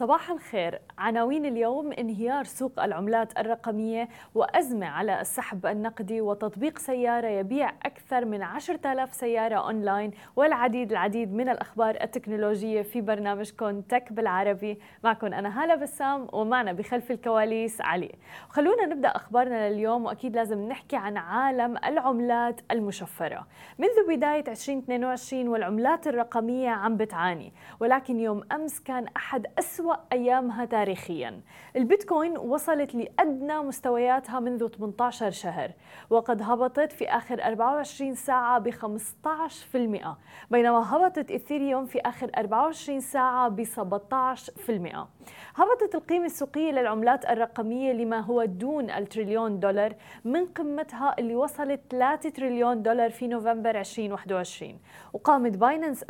صباح الخير. عناوين اليوم انهيار سوق العملات الرقمية وأزمة على السحب النقدي وتطبيق سيارة يبيع أكثر من 10000 سيارة أونلاين. والعديد العديد من الأخبار التكنولوجية في برنامجكم تك بالعربي. معكم أنا هالة بسام ومعنا بخلف الكواليس علي. خلونا نبدأ أخبارنا لليوم وأكيد لازم نحكي عن عالم العملات المشفرة. منذ بداية 2022 والعملات الرقمية عم بتعاني ولكن يوم أمس كان أحد أسوأ أيامها تاريخيا. البيتكوين وصلت لأدنى مستوياتها منذ 18 شهر وقد هبطت في آخر 24 ساعة ب 15% بينما هبطت Ethereum في آخر 24 ساعة ب 17% هبطت القيمة السوقية للعملات الرقمية لما هو دون التريليون دولار من قمتها اللي وصلت 3 تريليون دولار في نوفمبر 2021 وقامت Binance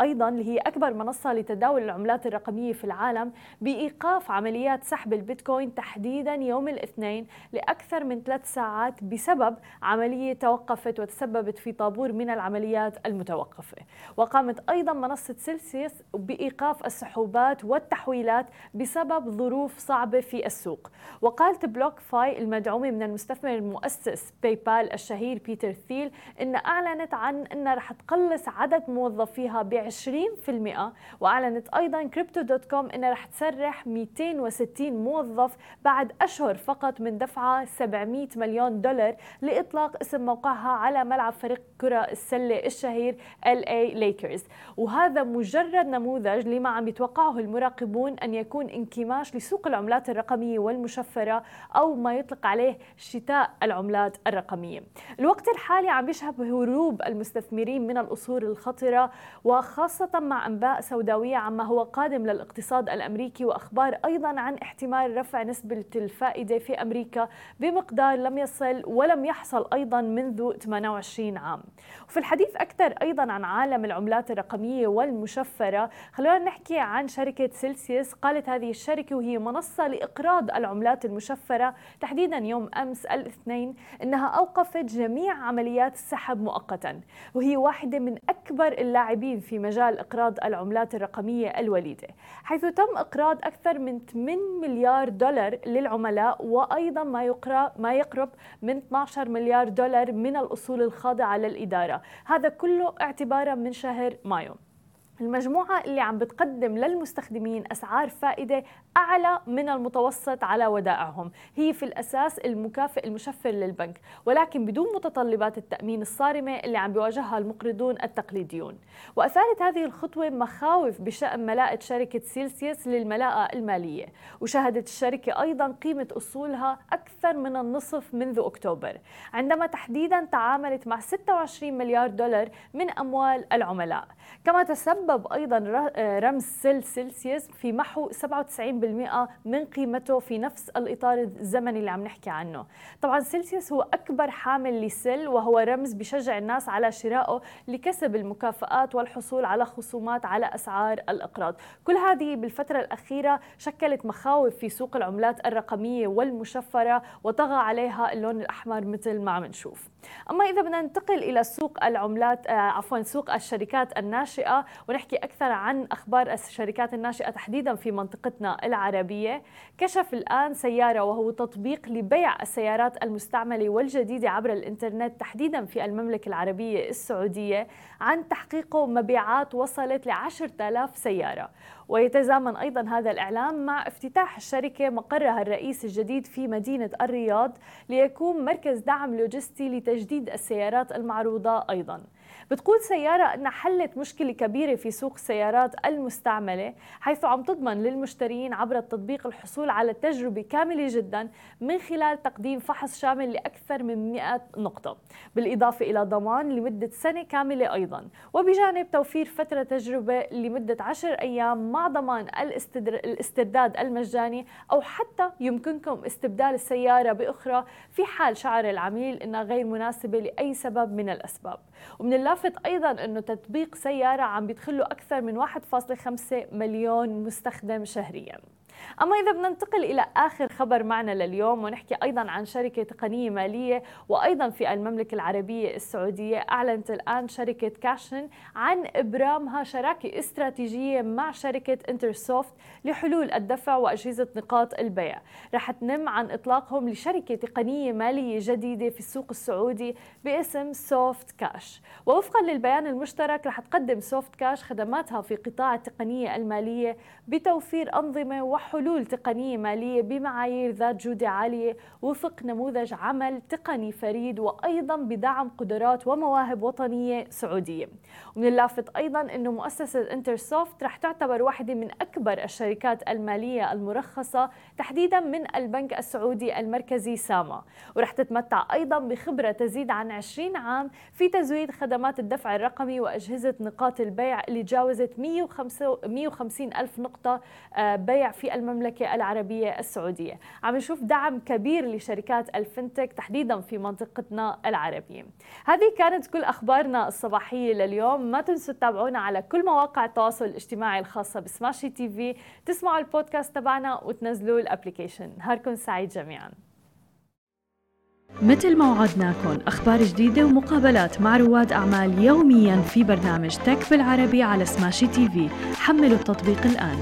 أيضا اللي هي أكبر منصة لتداول العملات الرقمية في العالم بإيقاف عمليات سحب البيتكوين تحديدا يوم الاثنين لأكثر من ثلاث ساعات بسبب عملية توقفت وتسببت في طابور من العمليات المتوقفة. وقامت أيضا منصة سيلسيوس بإيقاف السحوبات والتحويلات بسبب ظروف صعبة في السوق. وقالت بلوك فاي المدعومة من المستثمر المؤسس باي بال الشهير بيتر ثيل إن أعلنت عن أنها رح تقلص عدد موظفيها ب 20% وأعلنت أيضا كريبتو دوت كوم أنها رح تسرح 260 موظف بعد أشهر فقط من دفعها 700 مليون دولار لإطلاق اسم موقعها على ملعب فريق كرة السلة الشهير LA ليكرز وهذا مجرد نموذج لما عم يتوقعه المراقبون أن يكون انكماش لسوق العملات الرقمية والمشفرة أو ما يطلق عليه شتاء العملات الرقمية. الوقت الحالي عم يشهد هروب المستثمرين من الأصول الخطرة وخاصة مع أنباء سوداوية عما هو قادم للاقتصاد الأمريكي وأخبار أيضا عن احتمال رفع نسبة الفائدة في أمريكا بمقدار لم يصل ولم يحصل أيضا منذ 28 عام. وفي الحديث أكثر أيضا عن عالم العملات الرقمية والمشفرة خلونا نحكي عن شركة سيلسيوس. قالت هذه الشركة وهي منصة لإقراض العملات المشفرة. تحديدا يوم أمس الاثنين أنها أوقفت جميع عمليات السحب مؤقتا وهي واحدة من أكبر اللاعبين في مجال إقراض العملات الرقمية الوليدة حيث تم إقراض أكثر من 8 مليار دولار للعملاء وأيضا ما يقرأ ما يقرب من 12 مليار دولار من الأصول الخاضعة للإدارة. هذا كله اعتبارا من شهر مايو. المجموعة اللي عم بتقدم للمستخدمين أسعار فائدة أعلى من المتوسط على ودائعهم. هي في الأساس المكافئ المشفر للبنك ولكن بدون متطلبات التأمين الصارمة اللي عم بيواجهها المقرضون التقليديون. وأثارت هذه الخطوة مخاوف بشأن ملاءة شركة سيلسيوس للملاءة المالية. وشهدت الشركة أيضا قيمة أصولها أكثر من النصف منذ أكتوبر. عندما تحديدا تعاملت مع 26 مليار دولار من أموال العملاء. كما تسبب أيضا رمز سيل سيلسيوس في محو 97 من قيمته في نفس الإطار الزمني اللي عم نحكي عنه. طبعا سيلسيوس هو أكبر حامل لسيل وهو رمز بشجع الناس على شرائه لكسب المكافآت والحصول على خصومات على أسعار الإقراض. كل هذه بالفترة الأخيرة شكلت مخاوف في سوق العملات الرقمية والمشفرة وطغى عليها اللون الأحمر مثل ما عم نشوف. أما إذا بدنا ننتقل إلى سوق العملات آه عفوا سوق الشركات الناشئة ونحكي أكثر عن أخبار الشركات الناشئة تحديدا في منطقتنا العربية. كشف الآن سيارة وهو تطبيق لبيع السيارات المستعملة والجديدة عبر الإنترنت تحديدا في المملكة العربية السعودية عن تحقيقه مبيعات وصلت ل 10000 سيارة. ويتزامن أيضا هذا الإعلام مع افتتاح الشركة مقرها الرئيس الجديد في مدينة الرياض ليكون مركز دعم لوجستي لتجديد السيارات المعروضة أيضا. بتقول سيارة أنها حلت مشكلة كبيرة في سوق السيارات المستعملة حيث عم تضمن للمشترين عبر التطبيق الحصول على تجربة كاملة جدا من خلال تقديم فحص شامل لأكثر من 100 نقطة بالإضافة إلى ضمان لمدة سنة كاملة أيضا. وبجانب توفير فترة تجربة لمدة 10 أيام مع ضمان الاسترداد المجاني أو حتى يمكنكم استبدال السيارة بأخرى في حال شعر العميل أنها غير مناسبة لأي سبب من الأسباب. ومن اللافت أيضا أنه تطبيق سيارة عم بيدخله أكثر من 1.5 مليون مستخدم شهرياً. أما إذا بدنا ننتقل إلى آخر خبر معنا لليوم ونحكي أيضا عن شركة تقنية مالية وأيضا في المملكة العربية السعودية. أعلنت الآن شركة كاشن عن إبرامها شراكة استراتيجية مع شركة انترسوفت لحلول الدفع وأجهزة نقاط البيع. رح تنم عن إطلاقهم لشركة تقنية مالية جديدة في السوق السعودي باسم سوفت كاش ووفقا للبيان المشترك رح تقدم سوفت كاش خدماتها في قطاع التقنية المالية بتوفير أنظمة وحلول تقنية مالية بمعايير ذات جودة عالية وفق نموذج عمل تقني فريد وأيضا بدعم قدرات ومواهب وطنية سعودية. ومن اللافت أيضا أنه مؤسسة انترسوفت رح تعتبر واحدة من أكبر الشركات المالية المرخصة تحديدا من البنك السعودي المركزي ساما. ورح تتمتع أيضا بخبرة تزيد عن 20 عام في تزويد خدمات الدفع الرقمي وأجهزة نقاط البيع اللي جاوزت 150 ألف نقطة آه، بيع في المملكة العربية السعودية. عم نشوف دعم كبير لشركات ال FinTech تحديدا في منطقتنا العربية. هذه كانت كل أخبارنا الصباحية لليوم. ما تنسوا تتابعونا على كل مواقع التواصل الاجتماعي الخاصة بسماشي تي في. تسمعوا البودكاست تبعنا وتنزلوا ال application. نهاركم سعيد جميعا. مثل ما وعدناكم أخبار جديدة ومقابلات مع رواد أعمال يوميا في برنامج تك بالعربي على سماشي تي في. حملوا التطبيق الآن.